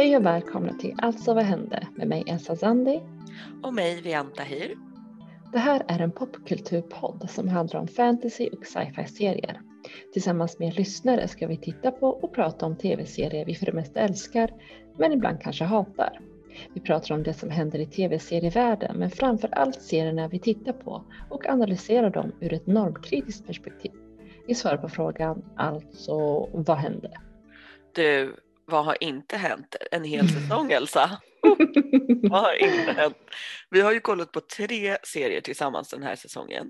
Hej och välkomna till Alltså vad hände med mig Elsa Zandi. Och mig Vianta Hir. Det här är en popkulturpodd som handlar om fantasy och sci-fi serier. Tillsammans med lyssnare ska vi titta på och prata om tv-serier vi för det mesta älskar men ibland kanske hatar. Vi pratar om det som händer i tv-serievärlden men framför allt serierna vi tittar på och analyserar dem ur ett normkritiskt perspektiv. Vi svarar på frågan alltså vad hände? Du, vad har inte hänt en hel säsong Elsa? vad har inte hänt? Vi har ju kollat på tre serier tillsammans den här säsongen.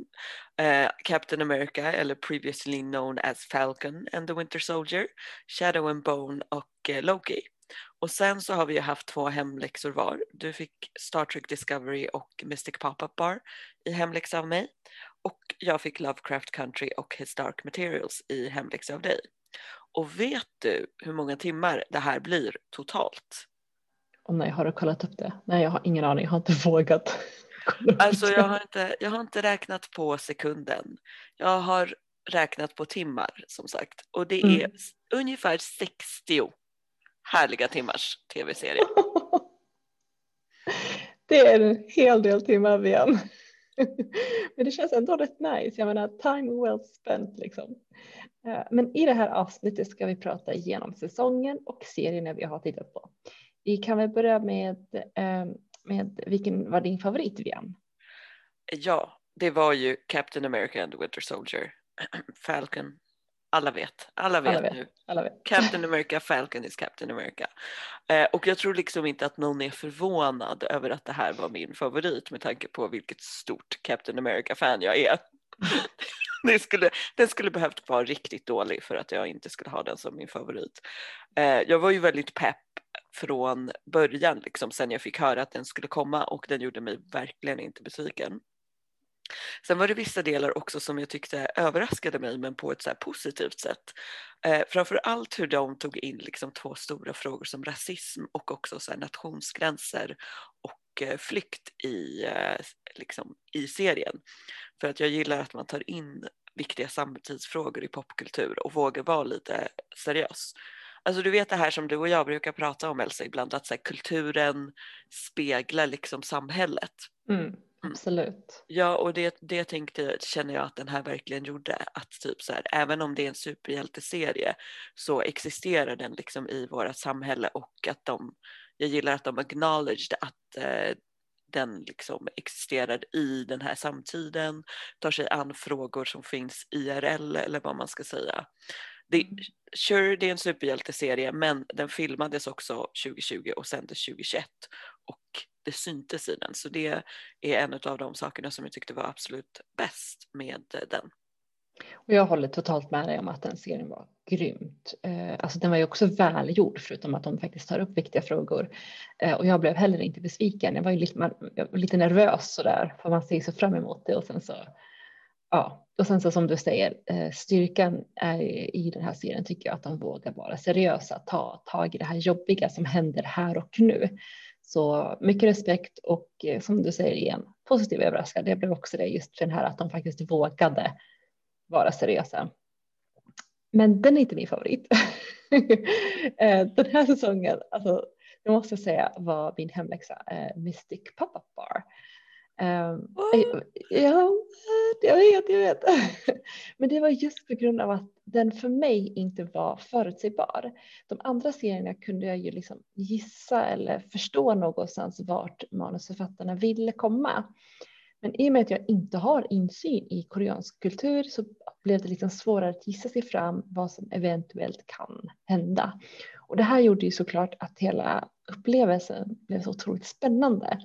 Uh, Captain America eller previously known as Falcon and the Winter Soldier, Shadow and Bone och uh, Loki. Och sen så har vi ju haft två hemläxor var. Du fick Star Trek Discovery och Mystic Pop-Up Bar i hemläxa av mig. Och jag fick Lovecraft Country och His Dark Materials i hemläxa av dig. Och vet du hur många timmar det här blir totalt? Och nej, har du kollat upp det? Nej, jag har ingen aning. Jag har inte vågat. Alltså jag har, inte, jag har inte räknat på sekunden. Jag har räknat på timmar som sagt. Och det är mm. ungefär 60 härliga timmars tv-serie. det är en hel del timmar igen. Men det känns ändå rätt nice. Jag menar time well spent liksom. Eh, men i det här avsnittet ska vi prata igenom säsongen och serierna vi har tittat på. Vi kan väl börja med, ehm, med vilken var din favorit Vian? Ja, det var ju Captain America and the Winter Soldier. Falcon. Alla vet, alla vet, alla vet nu. Alla vet. Captain America, Falcon is Captain America. Eh, och jag tror liksom inte att någon är förvånad över att det här var min favorit med tanke på vilket stort Captain America-fan jag är. det skulle, den skulle behövt vara riktigt dålig för att jag inte skulle ha den som min favorit. Eh, jag var ju väldigt pepp från början, liksom, sen jag fick höra att den skulle komma och den gjorde mig verkligen inte besviken. Sen var det vissa delar också som jag tyckte överraskade mig men på ett så positivt sätt. Eh, framför allt hur de tog in liksom två stora frågor som rasism och också så nationsgränser och eh, flykt i, eh, liksom, i serien. För att jag gillar att man tar in viktiga samtidsfrågor i popkultur och vågar vara lite seriös. Alltså du vet det här som du och jag brukar prata om Elsa ibland, att så här, kulturen speglar liksom samhället. Mm. Mm. Absolut. Ja, och det, det tänkte, känner jag att den här verkligen gjorde. Att typ så här, även om det är en superhjälteserie så existerar den liksom i vårt samhälle och att de, jag gillar att de acknowledged att eh, den liksom existerar i den här samtiden, tar sig an frågor som finns IRL eller vad man ska säga. Det, sure, det är en superhjälteserie men den filmades också 2020 och sändes 2021 och det syntes i den. Så det är en av de sakerna som jag tyckte var absolut bäst med den. Och jag håller totalt med dig om att den serien var grymt. Eh, alltså den var ju också välgjord förutom att de faktiskt tar upp viktiga frågor. Eh, och jag blev heller inte besviken. Jag var ju lite, var lite nervös sådär för man ser så fram emot det och sen så ja, och sen så som du säger, eh, styrkan är i den här serien tycker jag att de vågar vara seriösa, ta tag i det här jobbiga som händer här och nu. Så mycket respekt och eh, som du säger igen, positiv överraskad. Det blev också det just för den här att de faktiskt vågade vara seriösa. Men den är inte min favorit. Eh, den här säsongen, alltså, det måste jag säga var min hemläxa, Mystic Pop-Up Bar. Um, ja, jag vet, jag vet. Men det var just på grund av att den för mig inte var förutsägbar. De andra serierna kunde jag ju liksom gissa eller förstå någonstans vart manusförfattarna ville komma. Men i och med att jag inte har insyn i koreansk kultur så blev det liksom svårare att gissa sig fram vad som eventuellt kan hända. Och det här gjorde ju såklart att hela upplevelsen blev så otroligt spännande.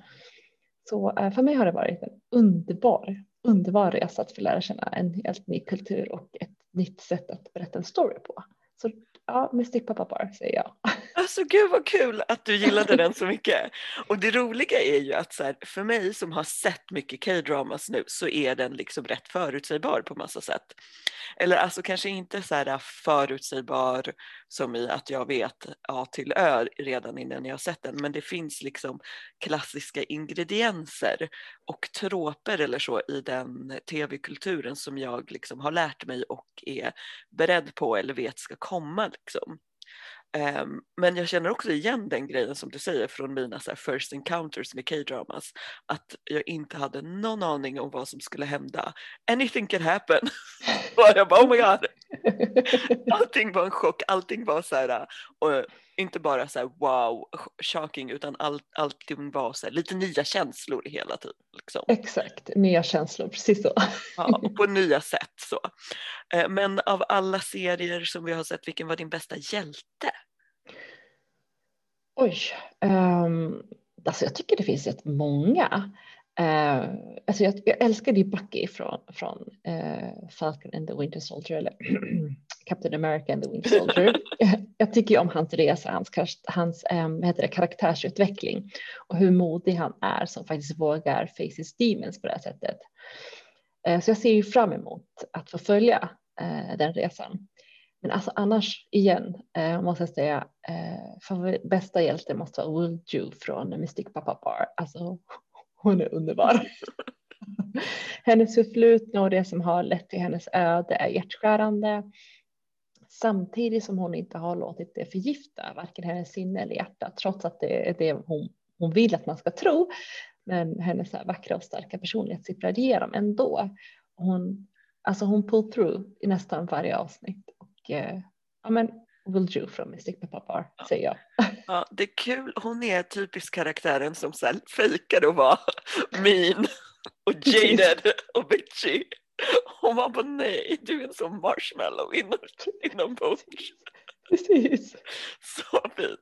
Så eh, för mig har det varit en underbar, underbar resa att få lära känna en helt ny kultur och ett nytt sätt att berätta en story på. Så ja, Mystic Papa Bar säger jag. Alltså gud vad kul att du gillade den så mycket. Och det roliga är ju att så här, för mig som har sett mycket K-dramas nu så är den liksom rätt förutsägbar på massa sätt. Eller alltså kanske inte så här förutsägbar som i att jag vet A till Ö redan innan jag har sett den men det finns liksom klassiska ingredienser och troper eller så i den tv-kulturen som jag liksom har lärt mig och är beredd på eller vet ska komma liksom. Um, men jag känner också igen den grejen som du säger från mina så first encounters med K-dramas. Att jag inte hade någon aning om vad som skulle hända. Anything can happen. och jag bara oh my god. Allting var en chock, allting var så här, och inte bara så här, wow, shocking utan all, allting var så här, lite nya känslor hela tiden. Liksom. Exakt, nya känslor, precis så. ja, på nya sätt så. Eh, men av alla serier som vi har sett, vilken var din bästa hjälte? Oj, um, alltså jag tycker det finns rätt många. Uh, alltså jag, jag älskade ju Bucky från, från uh, Falcon and the Winter Soldier eller Captain America and the Winter Soldier. jag tycker ju om hans resa, hans, hans um, heter det, karaktärsutveckling och hur modig han är som faktiskt vågar face his demons på det här sättet. Uh, så jag ser ju fram emot att få följa den resan. Men alltså annars igen måste jag säga för bästa hjälte måste vara Will Ju från Mystic Papa Bar. Alltså hon är underbar. hennes förflutna och det som har lett till hennes öde är hjärtskärande. Samtidigt som hon inte har låtit det förgifta varken hennes sinne eller hjärta, trots att det är det hon, hon vill att man ska tro. Men hennes vackra och starka personlighet sipprar igenom ändå. Hon, alltså hon pull through i nästan varje avsnitt. Och, eh, ja, men will do från Mystic Papa ja. säger jag. Ja, det är kul. Hon är typisk karaktären som så fejkade att vara mean och jaded och bitchy. Hon var bara nej, du är en sån marshmallow inombords. Precis. Så fint.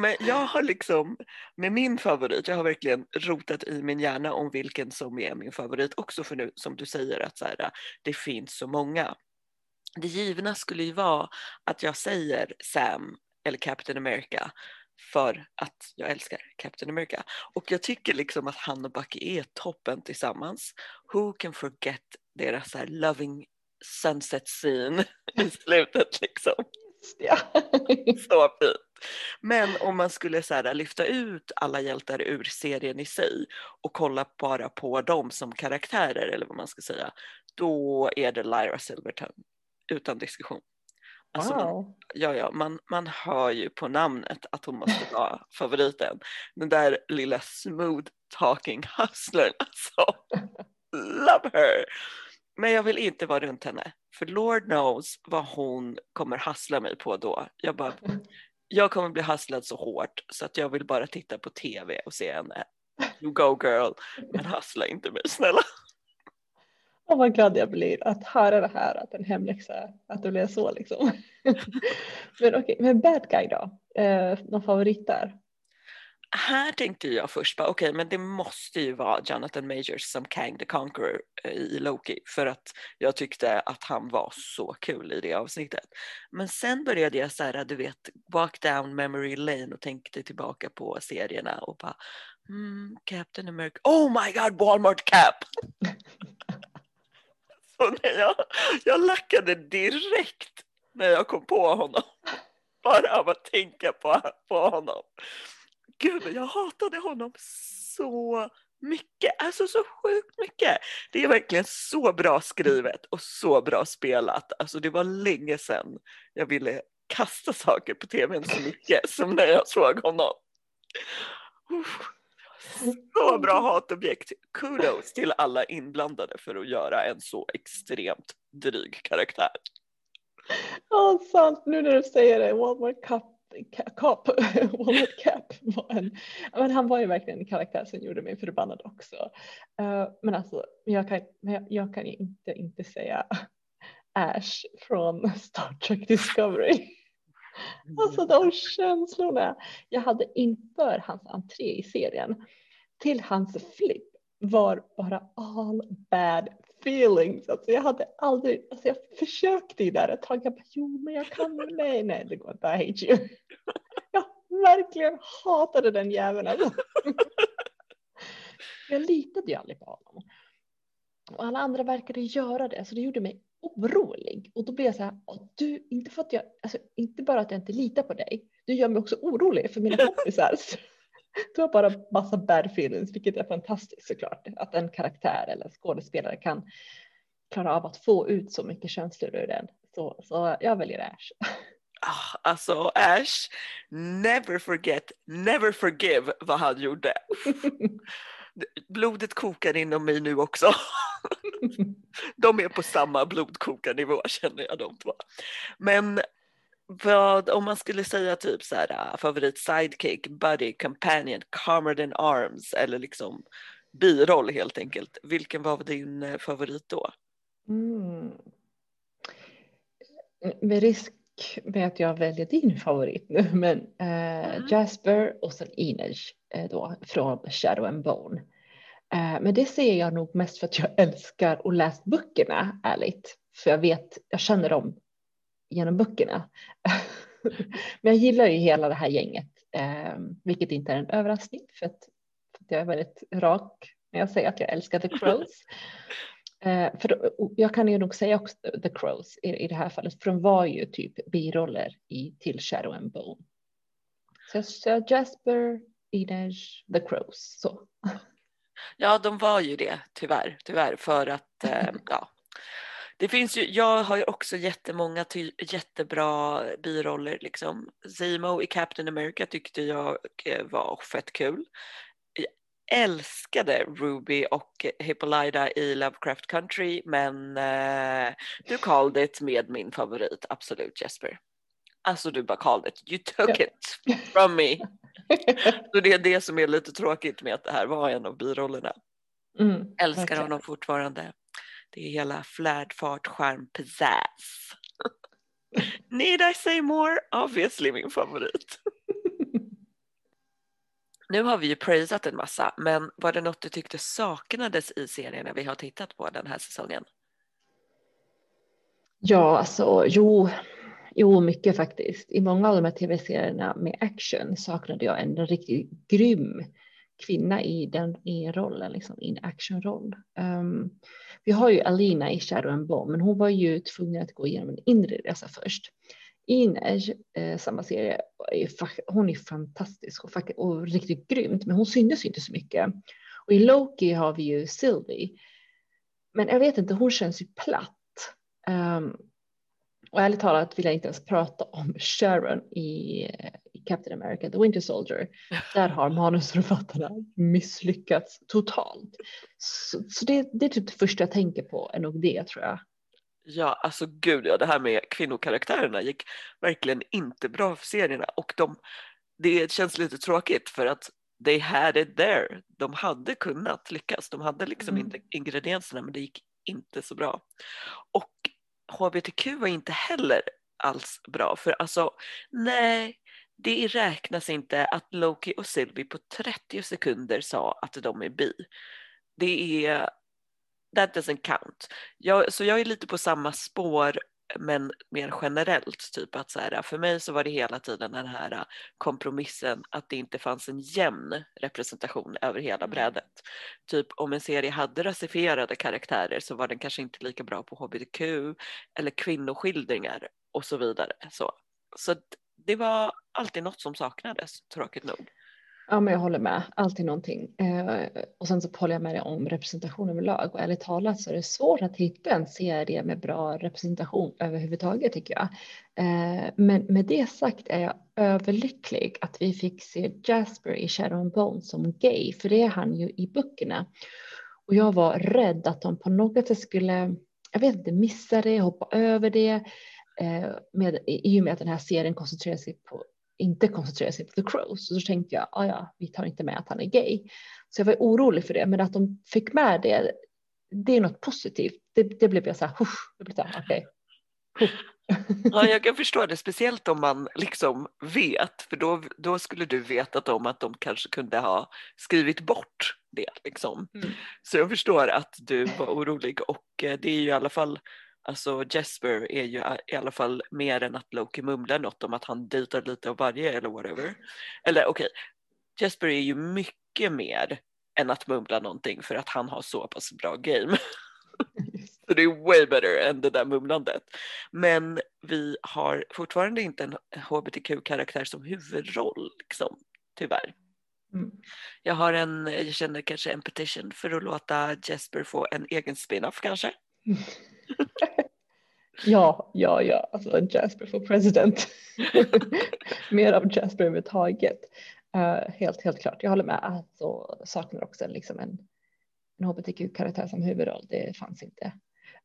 Men jag har liksom med min favorit, jag har verkligen rotat i min hjärna om vilken som är min favorit också för nu som du säger att så här, det finns så många det givna skulle ju vara att jag säger Sam eller Captain America för att jag älskar Captain America. Och jag tycker liksom att han och Bucky är toppen tillsammans. Who can forget deras så loving sunset scene i slutet liksom. Ja. Så fint. Men om man skulle så här, lyfta ut alla hjältar ur serien i sig och kolla bara på dem som karaktärer eller vad man ska säga, då är det Lyra Silverton utan diskussion. Alltså, wow. ja, ja, man, man hör ju på namnet att hon måste vara favoriten. Den där lilla smooth talking hustlern, alltså. Love her! Men jag vill inte vara runt henne, för Lord knows vad hon kommer hassla mig på då. Jag, bara, jag kommer bli hasslad så hårt så att jag vill bara titta på tv och se henne. You go girl, men hassla inte mig snälla. Och vad glad jag blir att höra det här, att en hemläxa, att det blev så liksom. men okej, okay, men bad guy då? Eh, någon favorit där? Här tänkte jag först bara, okej, okay, men det måste ju vara Jonathan Majors som Kang the Conqueror eh, i Loki för att jag tyckte att han var så kul i det avsnittet. Men sen började jag så här, du vet, walk down memory lane och tänkte tillbaka på serierna och bara, mm, Captain America, oh my god, Walmart Cap! Så när jag, jag lackade direkt när jag kom på honom. Bara av att tänka på, på honom. Gud, jag hatade honom så mycket, alltså så sjukt mycket. Det är verkligen så bra skrivet och så bra spelat. Alltså det var länge sedan jag ville kasta saker på tvn så mycket som när jag såg honom. Så bra hatobjekt. Kudos till alla inblandade för att göra en så extremt dryg karaktär. Ja, sant. Nu när du säger det. Walmart Cup Cap, Walnut Cap var en, men han var ju verkligen en karaktär som gjorde mig förbannad också. Uh, men alltså, jag kan, jag kan inte inte säga Ash från Star Trek Discovery. Alltså de känslorna jag hade inför hans entré i serien till hans flip var bara all bad feelings. Alltså jag hade aldrig, alltså jag försökte ju där ett tag, jag bara jo men jag kan, nej nej det går inte, I hate you. Jag verkligen hatade den jäveln alltså. Jag litade ju aldrig på honom. Och alla andra verkade göra det, så det gjorde mig orolig. Och då blev jag så här, du, inte för att jag, alltså inte bara att jag inte litar på dig, du gör mig också orolig för mina kompisar. Du har bara massa bad feelings, vilket är fantastiskt såklart. Att en karaktär eller skådespelare kan klara av att få ut så mycket känslor ur den. Så, så jag väljer Ash. ah, alltså Ash, never forget, never forgive vad han gjorde. Blodet kokar inom mig nu också. de är på samma blodkokarnivå känner jag de två. Men vad, om man skulle säga typ så här äh, favorit sidekick, buddy, companion, comrade in arms eller liksom biroll helt enkelt. Vilken var din äh, favorit då? Mm. Med risk med att jag väljer din favorit nu, men eh, mm. Jasper och sen Inej eh, då från Shadow and Bone. Eh, men det ser jag nog mest för att jag älskar att läsa böckerna ärligt, för jag vet, jag känner dem genom böckerna. Men jag gillar ju hela det här gänget, eh, vilket inte är en överraskning för att, för att jag är väldigt rak när jag säger att jag älskar The Crows. Eh, för jag kan ju nog säga också The Crows i, i det här fallet, för de var ju typ biroller i till Shadow and Bone. Så, så Jasper, Inej, The Crows. Så. Ja, de var ju det tyvärr, tyvärr för att eh, ja, det finns ju, jag har ju också jättemånga ty, jättebra biroller liksom. Zemo i Captain America tyckte jag eh, var fett kul. Jag älskade Ruby och Hippolyta i Lovecraft Country men eh, du called it med min favorit, absolut Jesper. Alltså du bara called it, you took it from me. Så det är det som är lite tråkigt med att det här var en av birollerna. Mm, Älskar okay. honom fortfarande. Det är hela flärd, fart, charm, pizzazz. Need I say more? Obviously min favorit. nu har vi ju praisat en massa, men var det något du tyckte saknades i serierna vi har tittat på den här säsongen? Ja, alltså jo, jo, mycket faktiskt. I många av de här tv-serierna med action saknade jag en riktigt grym kvinna i den i rollen, liksom i en actionroll. Um, vi har ju Alina i Shadow and Bomb, men hon var ju tvungen att gå igenom en inre resa först. Inej, eh, samma serie, är, hon är fantastisk och, och riktigt grymt, men hon syntes inte så mycket. Och i Loki har vi ju Sylvie. Men jag vet inte, hon känns ju platt. Um, och ärligt talat vill jag inte ens prata om Sharon i, eh, i Captain America, The Winter Soldier. Där har manusförfattarna misslyckats totalt. Så, så det, det, är typ det första jag tänker på, är nog det tror jag. Ja, alltså gud ja, det här med kvinnokaraktärerna gick verkligen inte bra för serierna och de, det känns lite tråkigt för att they had it there. De hade kunnat lyckas, de hade liksom mm. ingredienserna men det gick inte så bra. Och hbtq var inte heller alls bra för alltså nej, det räknas inte att Loki och Sylvie på 30 sekunder sa att de är bi. Det är that doesn't count. Jag, så jag är lite på samma spår men mer generellt, typ att så här, för mig så var det hela tiden den här kompromissen att det inte fanns en jämn representation över hela mm. brädet. Typ om en serie hade rasifierade karaktärer så var den kanske inte lika bra på hbtq eller kvinnoskildringar och så vidare. Så, så det var alltid något som saknades, tråkigt nog. Ja, men jag håller med. Alltid någonting. Eh, och sen så håller jag med dig om representation överlag. Och ärligt talat så är det svårt att hitta en serie med bra representation överhuvudtaget tycker jag. Eh, men med det sagt är jag överlycklig att vi fick se Jasper i Shadow and Bone som gay, för det är han ju i böckerna. Och jag var rädd att de på något sätt skulle, jag vet inte, missa det, hoppa över det. Eh, med, I och med att den här serien koncentrerar sig på inte koncentrera sig på The Crows. Så, så tänkte jag, ah, ja, vi tar inte med att han är gay. Så jag var orolig för det, men att de fick med det, det är något positivt. Det, det blev jag så här, det blev så här, okej. Okay. Ja, jag kan förstå det, speciellt om man liksom vet, för då, då skulle du vetat om att de kanske kunde ha skrivit bort det. Liksom. Mm. Så jag förstår att du var orolig och eh, det är ju i alla fall Alltså Jesper är ju i alla fall mer än att Loki mumlar något om att han dejtar lite av varje eller whatever. Eller okej, okay, Jesper är ju mycket mer än att mumla någonting för att han har så pass bra game. så det är way better än det där mumlandet. Men vi har fortfarande inte en hbtq-karaktär som huvudroll, liksom, tyvärr. Mm. Jag har en, jag känner kanske en petition för att låta Jesper få en egen spin-off kanske. Ja, ja, ja, alltså Jasper for president. Mer av Jasper överhuvudtaget. Uh, eh, helt, helt klart. Jag håller med. Alltså, saknar också liksom en, en hbtq-karaktär som huvudroll. Det fanns inte.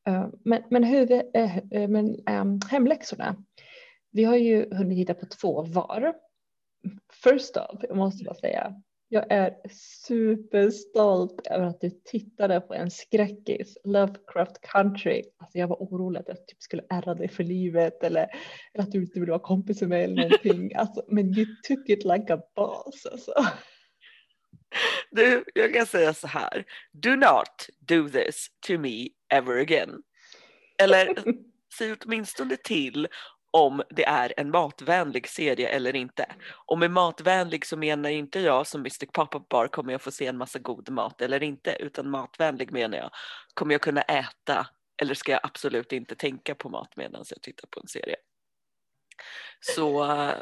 Uh, men men, huvud, uh, men um, hemläxorna. Vi har ju hunnit hitta på två var. First off, jag måste bara säga, jag är superstolt över att du tittade på en skräckis, Lovecraft Country. Alltså jag var orolig att jag typ skulle ärra dig för livet eller, eller att du inte ville vara kompis med mig eller någonting. Alltså, men you took it like a boss alltså. Du, jag kan säga så här. Do not do this to me ever again. Eller säg åtminstone till om det är en matvänlig serie eller inte. Och med matvänlig så menar inte jag som Mr. Pop-Up Bar kommer jag få se en massa god mat eller inte utan matvänlig menar jag kommer jag kunna äta eller ska jag absolut inte tänka på mat medan jag tittar på en serie. Så uh,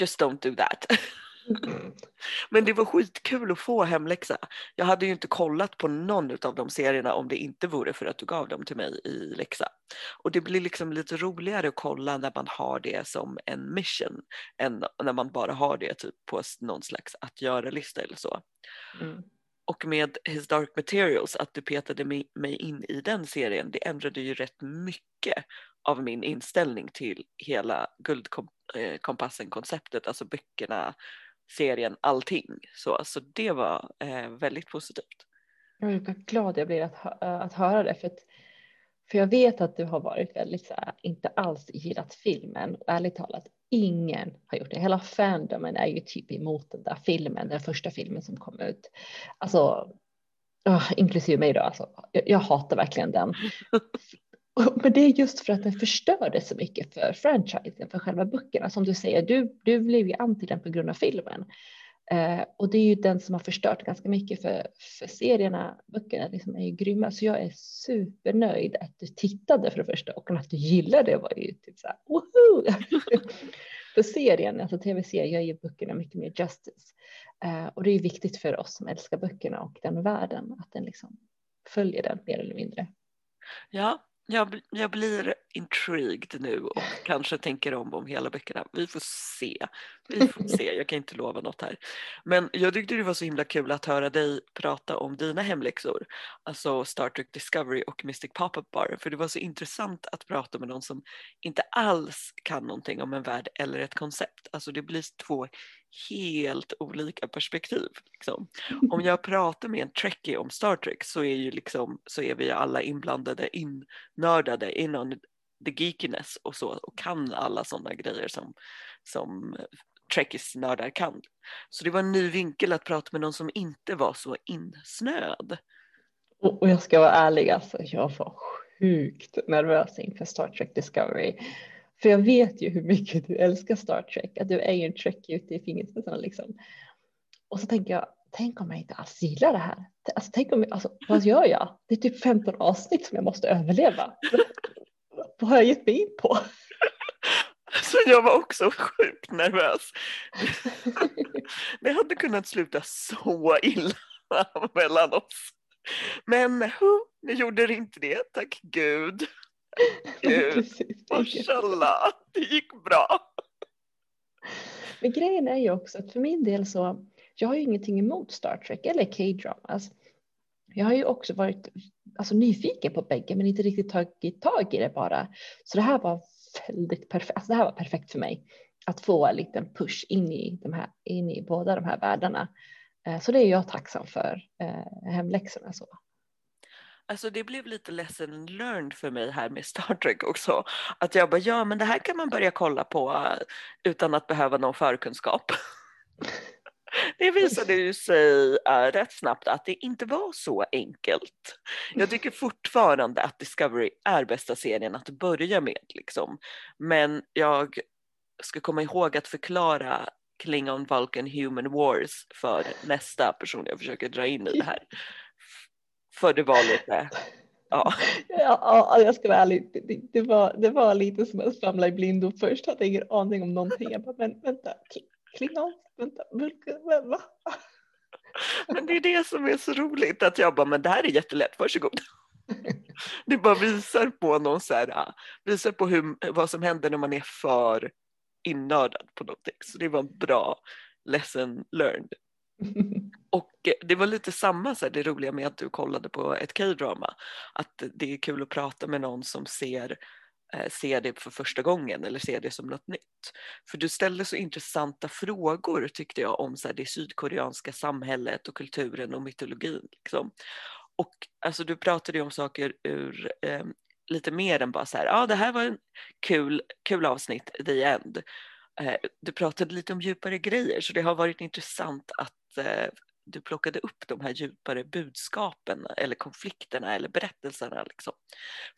just don't do that. Men det var skitkul att få hemläxa. Jag hade ju inte kollat på någon av de serierna om det inte vore för att du gav dem till mig i läxa. Och det blir liksom lite roligare att kolla när man har det som en mission än när man bara har det typ på någon slags att göra-lista eller så. Mm. Och med His Dark Materials, att du petade mig in i den serien, det ändrade ju rätt mycket av min inställning till hela Guldkompassen-konceptet, alltså böckerna, serien, allting. Så, så det var eh, väldigt positivt. Jag är glad jag blir att, att höra det för, att, för jag vet att du har varit väldigt så här, inte alls gillat filmen ärligt talat ingen har gjort det. Hela fandomen är ju typ emot den där filmen, den första filmen som kom ut. Alltså, oh, inklusive mig då, alltså, jag, jag hatar verkligen den. Men det är just för att den förstörde så mycket för franchisen, för själva böckerna. Som du säger, du, du blev ju anti den på grund av filmen. Eh, och det är ju den som har förstört ganska mycket för, för serierna. Böckerna liksom är ju grymma, så jag är supernöjd att du tittade för det första och att du gillade det var ju typ så här, woho! för serien, alltså tv-serien, gör ju böckerna mycket mer justice. Eh, och det är ju viktigt för oss som älskar böckerna och den världen, att den liksom följer den mer eller mindre. Ja, jag, jag blir intrigued nu och kanske tänker om om hela böckerna. Vi får se. Vi får se. Jag kan inte lova något här. Men jag tyckte det var så himla kul att höra dig prata om dina hemläxor. Alltså Star Trek Discovery och Mystic Pop-Up Bar. För det var så intressant att prata med någon som inte alls kan någonting om en värld eller ett koncept. Alltså det blir två helt olika perspektiv. Liksom. Om jag pratar med en trekkie om Star Trek så är, ju liksom, så är vi alla inblandade, innördade inom the geekiness och så och kan alla sådana grejer som, som trekkies nördar kan. Så det var en ny vinkel att prata med någon som inte var så insnöad. Och jag ska vara ärlig, alltså, jag var sjukt nervös inför Star Trek Discovery. För jag vet ju hur mycket du älskar Star Trek, att du är ju en trekkie ute i fingerspetsarna liksom. Och så tänker jag, tänk om jag inte alls gillar det här. Alltså, tänk om, alltså, vad gör jag? Det är typ 15 avsnitt som jag måste överleva. vad har jag gett mig in på? Så jag var också sjukt nervös. Det hade kunnat sluta så illa mellan oss. Men nu gjorde det inte det, tack gud. Gud, mashallah, det gick bra. Men grejen är ju också att för min del så, jag har ju ingenting emot Star Trek eller K-dramas. Jag har ju också varit alltså, nyfiken på bägge men inte riktigt tagit tag i det bara. Så det här var väldigt perfekt. Alltså, det här var perfekt för mig att få en liten push in i, de här, in i båda de här världarna. Eh, så det är jag tacksam för, eh, hemläxorna. Så. Alltså det blev lite lesson learned för mig här med Star Trek också. Att jag bara, ja men det här kan man börja kolla på eh, utan att behöva någon förkunskap. Det visade ju sig äh, rätt snabbt att det inte var så enkelt. Jag tycker fortfarande att Discovery är bästa serien att börja med. Liksom. Men jag ska komma ihåg att förklara Klingon Vulcan Human Wars för nästa person jag försöker dra in i det här. För det var lite, ja. ja jag ska vara ärlig, det, det, var, det var lite som att famla i blindo först, hade ingen aning om någonting. Jag bara, men vänta, klingon, vänta, va? Men det är det som är så roligt att jag bara, men det här är jättelätt, varsågod. det bara visar på någon så här, visar på hur, vad som händer när man är för innördad på någonting. Så det var en bra lesson learned. Och eh, det var lite samma så här, det roliga med att du kollade på ett K-drama. Att det är kul att prata med någon som ser, eh, ser det för första gången eller ser det som något nytt. För du ställde så intressanta frågor tyckte jag om så här, det sydkoreanska samhället och kulturen och mytologin. Liksom. Och alltså, du pratade ju om saker ur eh, lite mer än bara så här, ja ah, det här var en kul, kul avsnitt, the end. Eh, du pratade lite om djupare grejer så det har varit intressant att Eh, du plockade upp de här djupare budskapen eller konflikterna eller berättelserna. Liksom.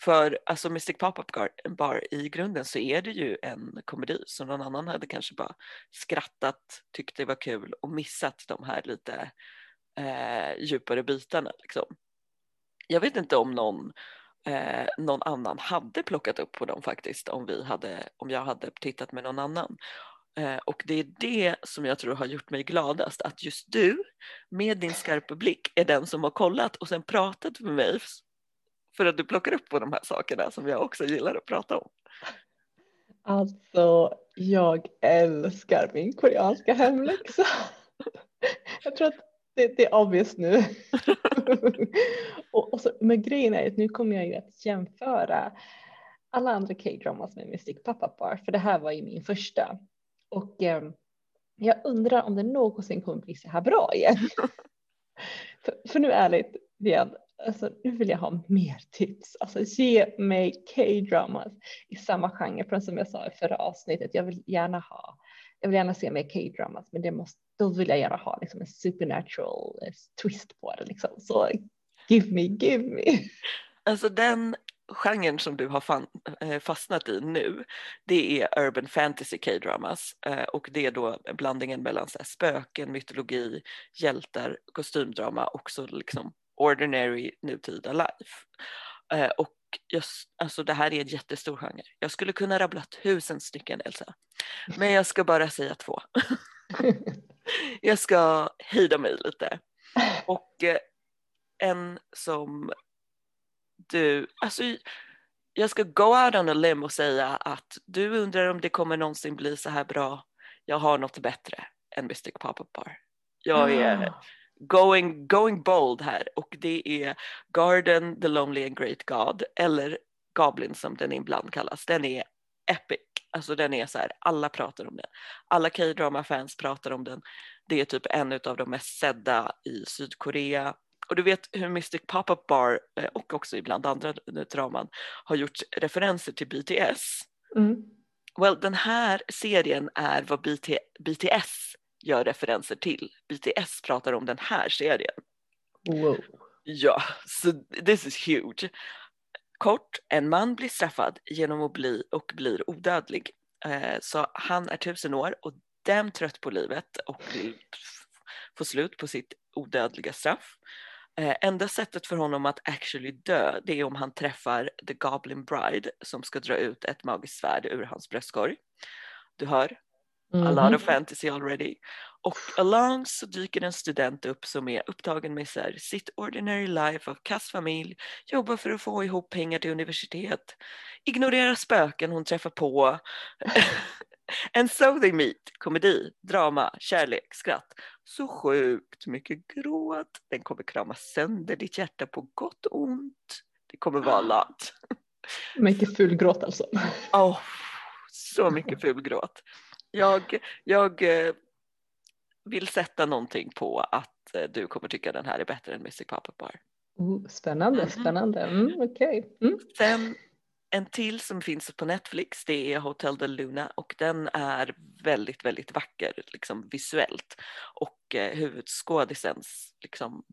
För alltså Mystic Pop-Up Bar i grunden så är det ju en komedi så någon annan hade kanske bara skrattat, tyckt det var kul och missat de här lite eh, djupare bitarna. Liksom. Jag vet inte om någon eh, någon annan hade plockat upp på dem faktiskt om, vi hade, om jag hade tittat med någon annan. Eh, och det är det som jag tror har gjort mig gladast, att just du med din skarpa blick är den som har kollat och sen pratat med mig för att du plockar upp på de här sakerna som jag också gillar att prata om. Alltså, jag älskar min koreanska hemläxa. Jag tror att det, det är obvious nu. och, och så, men grejen är att nu kommer jag ju att jämföra alla andra K-dramas med Mystic Pop-Up Bar, för det här var ju min första. Och eh, jag undrar om det någonsin kommer bli så här bra igen. för, för, nu ärligt, igen, alltså, nu vill jag ha mer tips. Alltså ge mig K-dramas i samma genre, för som jag sa i förra avsnittet, jag vill gärna ha jag vill gärna se mer K-dramas, men det måste, då vill jag gärna ha liksom en supernatural eh, twist på det. Liksom. Så give me, give me. Alltså den genren som du har fan, eh, fastnat i nu, det är urban fantasy K-dramas eh, och det är då blandningen mellan så här, spöken, mytologi, hjältar, kostymdrama och så liksom ordinary nutida life. Och just, alltså det här är en jättestor genre. Jag skulle kunna rabbla tusen stycken Elsa. Men jag ska bara säga två. jag ska hejda mig lite. Och eh, en som du, alltså jag ska go out on a limb och säga att du undrar om det kommer någonsin bli så här bra. Jag har något bättre än Mystic Pop-Up Bar. Jag är ah. going, going bold här och det är Garden, The Lonely and Great God eller Goblin som den ibland kallas. Den är epic. Alltså den är så här, alla pratar om den. Alla K-drama-fans pratar om den. Det är typ en av de mest sedda i Sydkorea. Och du vet hur Mystic Pop-Up Bar eh, och också ibland andra draman har gjort referenser till BTS. Mm. Well, den här serien är vad BT, BTS gör referenser till. BTS pratar om den här serien. Wow. Ja, så so this is huge. Kort, en man blir straffad genom att bli och blir odödlig. Eh, så han är tusen år och dem trött på livet och vill få slut på sitt odödliga straff. Eh, enda sättet för honom att actually dö det är om han träffar The Goblin Bride som ska dra ut ett magiskt svärd ur hans bröstkorg. Du hör, Mm. A lot of fantasy already. Och along så dyker en student upp som är upptagen med så här, sitt ordinary life av kassfamilj, jobbar för att få ihop pengar till universitet, ignorerar spöken hon träffar på. And so they meet, komedi, drama, kärlek, skratt. Så sjukt mycket gråt. Den kommer krama sönder ditt hjärta på gott och ont. Det kommer vara lat. Mycket ful gråt alltså. Oh, så mycket ful gråt. Jag, jag eh, vill sätta någonting på att eh, du kommer tycka den här är bättre än Mystic Pop-Up Bar. Oh, spännande, mm. spännande. Mm, okay. mm. Sen en till som finns på Netflix det är Hotel de Luna och den är väldigt, väldigt vacker liksom visuellt och eh, huvudskådisens liksom,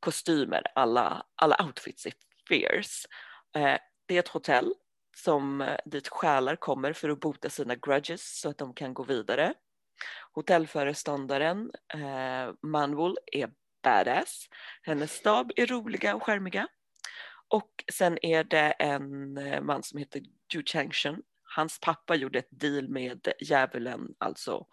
kostymer, alla, alla outfits är fierce. Eh, det är ett hotell som eh, dit själar kommer för att bota sina grudges så att de kan gå vidare. Hotellföreståndaren eh, Manwol är badass. Hennes stab är roliga och skärmiga. Och sen är det en eh, man som heter Ju Changshun. Hans pappa gjorde ett deal med djävulen, alltså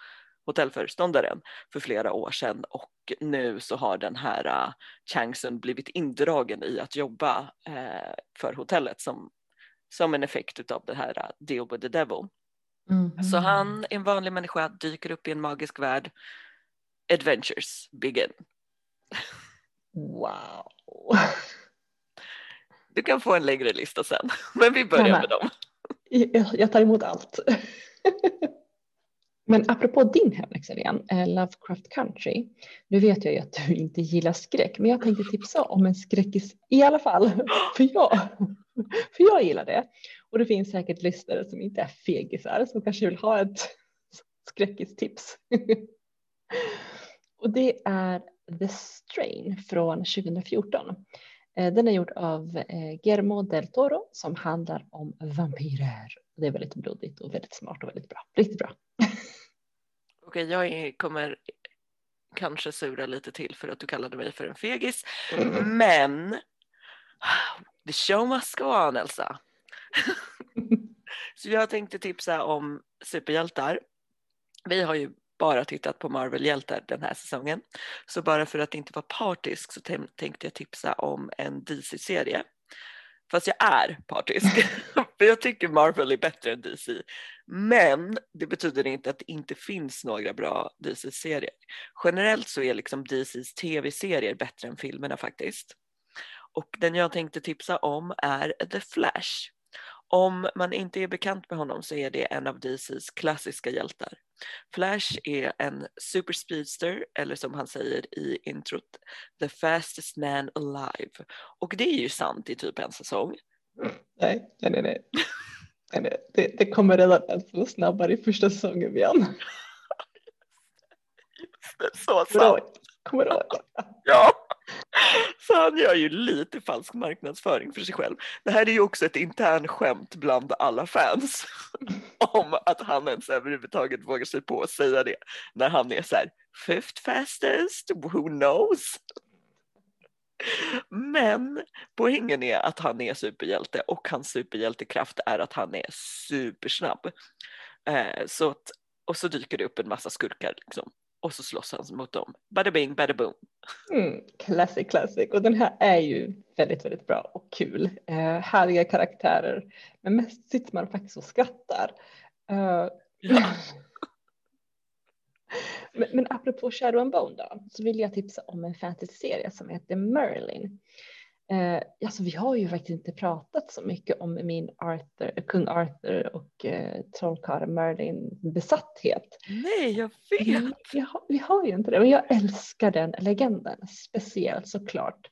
hotellföreståndaren för flera år sedan och nu så har den här uh, Changsun blivit indragen i att jobba uh, för hotellet som, som en effekt av det här Deal with the Devil. Mm. Så han, en vanlig människa, dyker upp i en magisk värld. Adventures begin. Wow. Du kan få en längre lista sen, men vi börjar med dem. Jag tar emot allt. Men apropå din hemläxa igen, eh, Lovecraft Country. Nu vet jag ju att du inte gillar skräck, men jag tänkte tipsa om en skräckis i alla fall. För jag, för jag gillar det. Och det finns säkert lyssnare som inte är fegisar som kanske vill ha ett skräckistips. Och det är The Strain från 2014. Eh, den är gjord av eh, Guillermo del Toro som handlar om vampyrer. Det är väldigt blodigt och väldigt smart och väldigt bra. Riktigt bra. Okej, jag kommer kanske sura lite till för att du kallade mig för en fegis. Mm. Men the show must go on Elsa. Så jag tänkte tipsa om superhjältar. Vi har ju bara tittat på Marvel-hjältar den här säsongen. Så bara för att inte vara partisk så tänkte jag tipsa om en DC-serie. Fast jag är partisk, för jag tycker Marvel är bättre än DC. Men det betyder inte att det inte finns några bra DC-serier. Generellt så är liksom DCs tv-serier bättre än filmerna faktiskt. Och den jag tänkte tipsa om är The Flash. Om man inte är bekant med honom så är det en av DCs klassiska hjältar. Flash är en super speedster, eller som han säger i introt, the fastest man alive. Och det är ju sant i typ en säsong. Nej, nej, nej. nej. nej det, det kommer redan att snabbare i första säsongen, Björn. Så sant. Kommer du ihåg? Ja. Så han gör ju lite falsk marknadsföring för sig själv. Det här är ju också ett intern skämt bland alla fans om att han ens överhuvudtaget vågar sig på att säga det när han är så här fifth fastest, who knows? Men poängen är att han är superhjälte och hans superhjältekraft är att han är supersnabb. Eh, så att, och så dyker det upp en massa skurkar liksom och så slåss han mot dem. Bada bing, bada boom. Mm, classic, classic. Och den här är ju väldigt, väldigt bra och kul. Eh, härliga karaktärer. Men mest sitter man faktiskt och skrattar. Uh, ja. men, men apropå Shadow and Bone då, så vill jag tipsa om en fantasy-serie som heter Merlin. Eh, alltså vi har ju faktiskt inte pratat så mycket om min Arthur, kung Arthur och eh, trollkarlen Merlin besatthet. Nej, jag vet. Mm, vi, har, vi har ju inte det, men jag älskar den legenden, speciellt såklart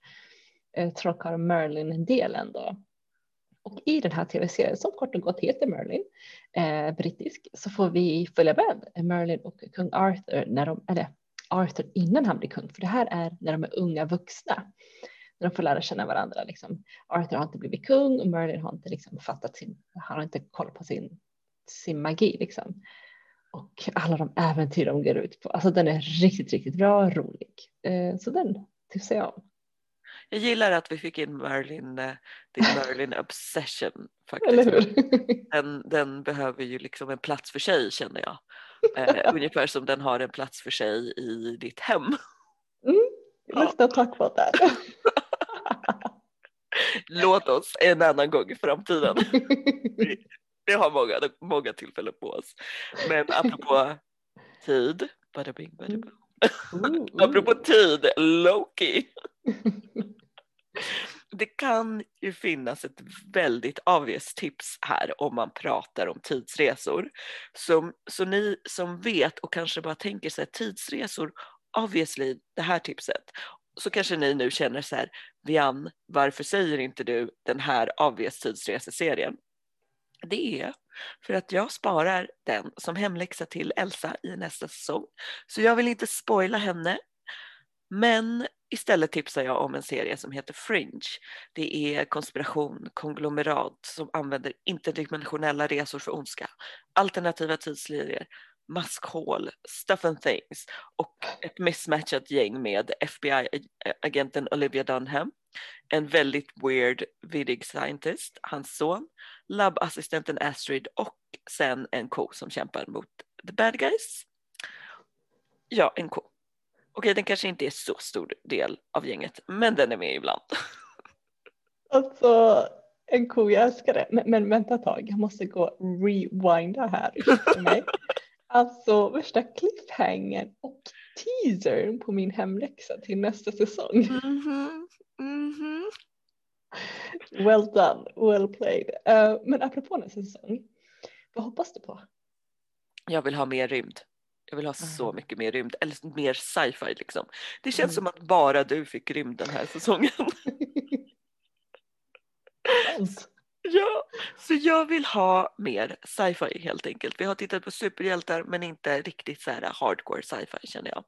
eh, trollkarlen Merlin-delen då. Och i den här tv-serien som kort och gott heter Merlin, eh, brittisk, så får vi följa med Merlin och kung Arthur när de, eller Arthur innan han blir kung, för det här är när de är unga vuxna de får lära känna varandra. Liksom. Arthur har inte blivit kung och Merlin har inte liksom fattat sin, han har inte koll på sin, sin magi liksom. Och alla de äventyr de går ut på. Alltså den är riktigt, riktigt bra och rolig. Eh, så den tipsar jag om. Jag gillar att vi fick in Merlin, eh, din Merlin obsession faktiskt. Den, den behöver ju liksom en plats för sig känner jag. Eh, ungefär som den har en plats för sig i ditt hem. Mm, nästa tack för det. Låt oss en annan gång i framtiden. Vi, har många, många tillfällen på oss. Men apropå tid, bada bing, bada boom. Mm. apropå tid, Loki. Det kan ju finnas ett väldigt obvious tips här om man pratar om tidsresor. Så, så ni som vet och kanske bara tänker sig tidsresor, obviously det här tipset så kanske ni nu känner så här, Vian, varför säger inte du den här AVs tidsreseserien? Det är för att jag sparar den som hemläxa till Elsa i nästa säsong. Så jag vill inte spoila henne. Men istället tipsar jag om en serie som heter Fringe. Det är konspiration, konglomerat som använder interdimensionella resor för ondska, alternativa tidslinjer, maskhål, stuff and things och ett mismatchat gäng med FBI-agenten Olivia Dunham, en väldigt weird vidig scientist, hans son, labbassistenten Astrid och sen en ko som kämpar mot the bad guys. Ja, en ko. Okej, den kanske inte är så stor del av gänget, men den är med ibland. Alltså en ko, jag älskar det. Men, men vänta ett tag, jag måste gå rewinda här. För mig. Alltså värsta cliffhangern och teasern på min hemläxa till nästa säsong. Mhm, mhm. Well done, well played. Uh, men apropå nästa säsong, vad hoppas du på? Jag vill ha mer rymd. Jag vill ha så Mm. mycket mer rymd, eller mer sci-fi liksom. Det känns Mm. som att bara du fick rymd den här säsongen. Ja, så jag vill ha mer sci-fi helt enkelt. Vi har tittat på superhjältar men inte riktigt så här hardcore sci-fi känner jag.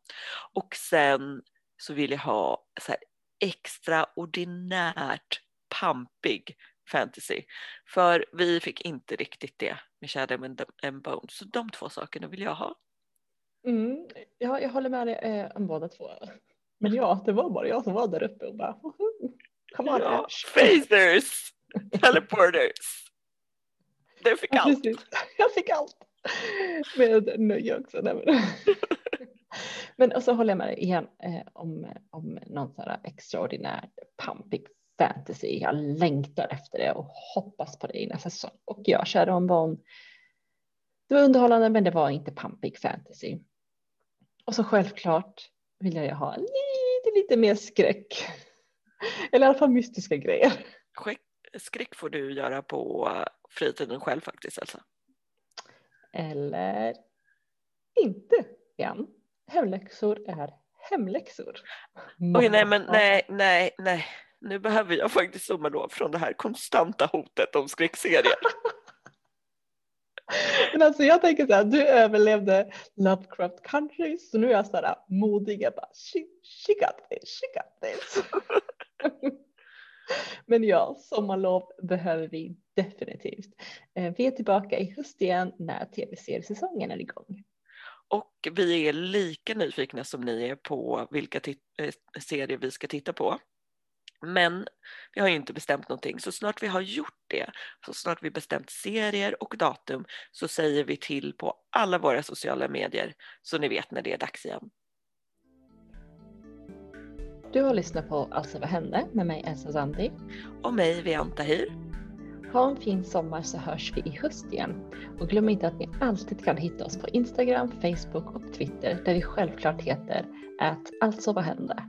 Och sen så vill jag ha så här extraordinärt pampig fantasy. För vi fick inte riktigt det med Shadow and, Bone. Så de två sakerna vill jag ha. Mm, ja, jag håller med dig eh, om båda två. Men ja, det var bara jag som var där uppe och bara come on Ja, Ash. Teleporters! Du fick allt. precis. Jag fick allt. Med nöje också. Men. men och så håller jag med dig igen eh, om, om någon sån här extraordinär pampig fantasy. Jag längtar efter det och hoppas på det i nästa säsong. Och jag Shadow and Bone. Det var underhållande men det var inte pampig fantasy. Och så självklart vill jag ha lite, lite mer skräck. Eller i alla fall mystiska grejer. Skräck- Skräck får du göra på fritiden själv faktiskt Elsa. Eller inte igen. Hemläxor är hemläxor. Oj, nej men nej, nej, nej. Nu behöver jag faktiskt sommarlov från det här konstanta hotet om skräckserier. Men alltså jag tänker så här, du överlevde Lovecraft Country så nu är jag så här modig. Jag bara, she, she got this, she got this. Men ja, sommarlov behöver vi definitivt. Eh, vi är tillbaka i höst igen när tv-seriesäsongen är igång. Och vi är lika nyfikna som ni är på vilka eh, serier vi ska titta på. Men vi har ju inte bestämt någonting, så snart vi har gjort det, så snart vi bestämt serier och datum, så säger vi till på alla våra sociala medier så ni vet när det är dags igen. Du har lyssnat på Alltså vad hände med mig Elsa Zandi. Och mig, Vian Tahir. Ha en fin sommar så hörs vi i höst igen. Och glöm inte att ni alltid kan hitta oss på Instagram, Facebook och Twitter där vi självklart heter att alltså vad hände.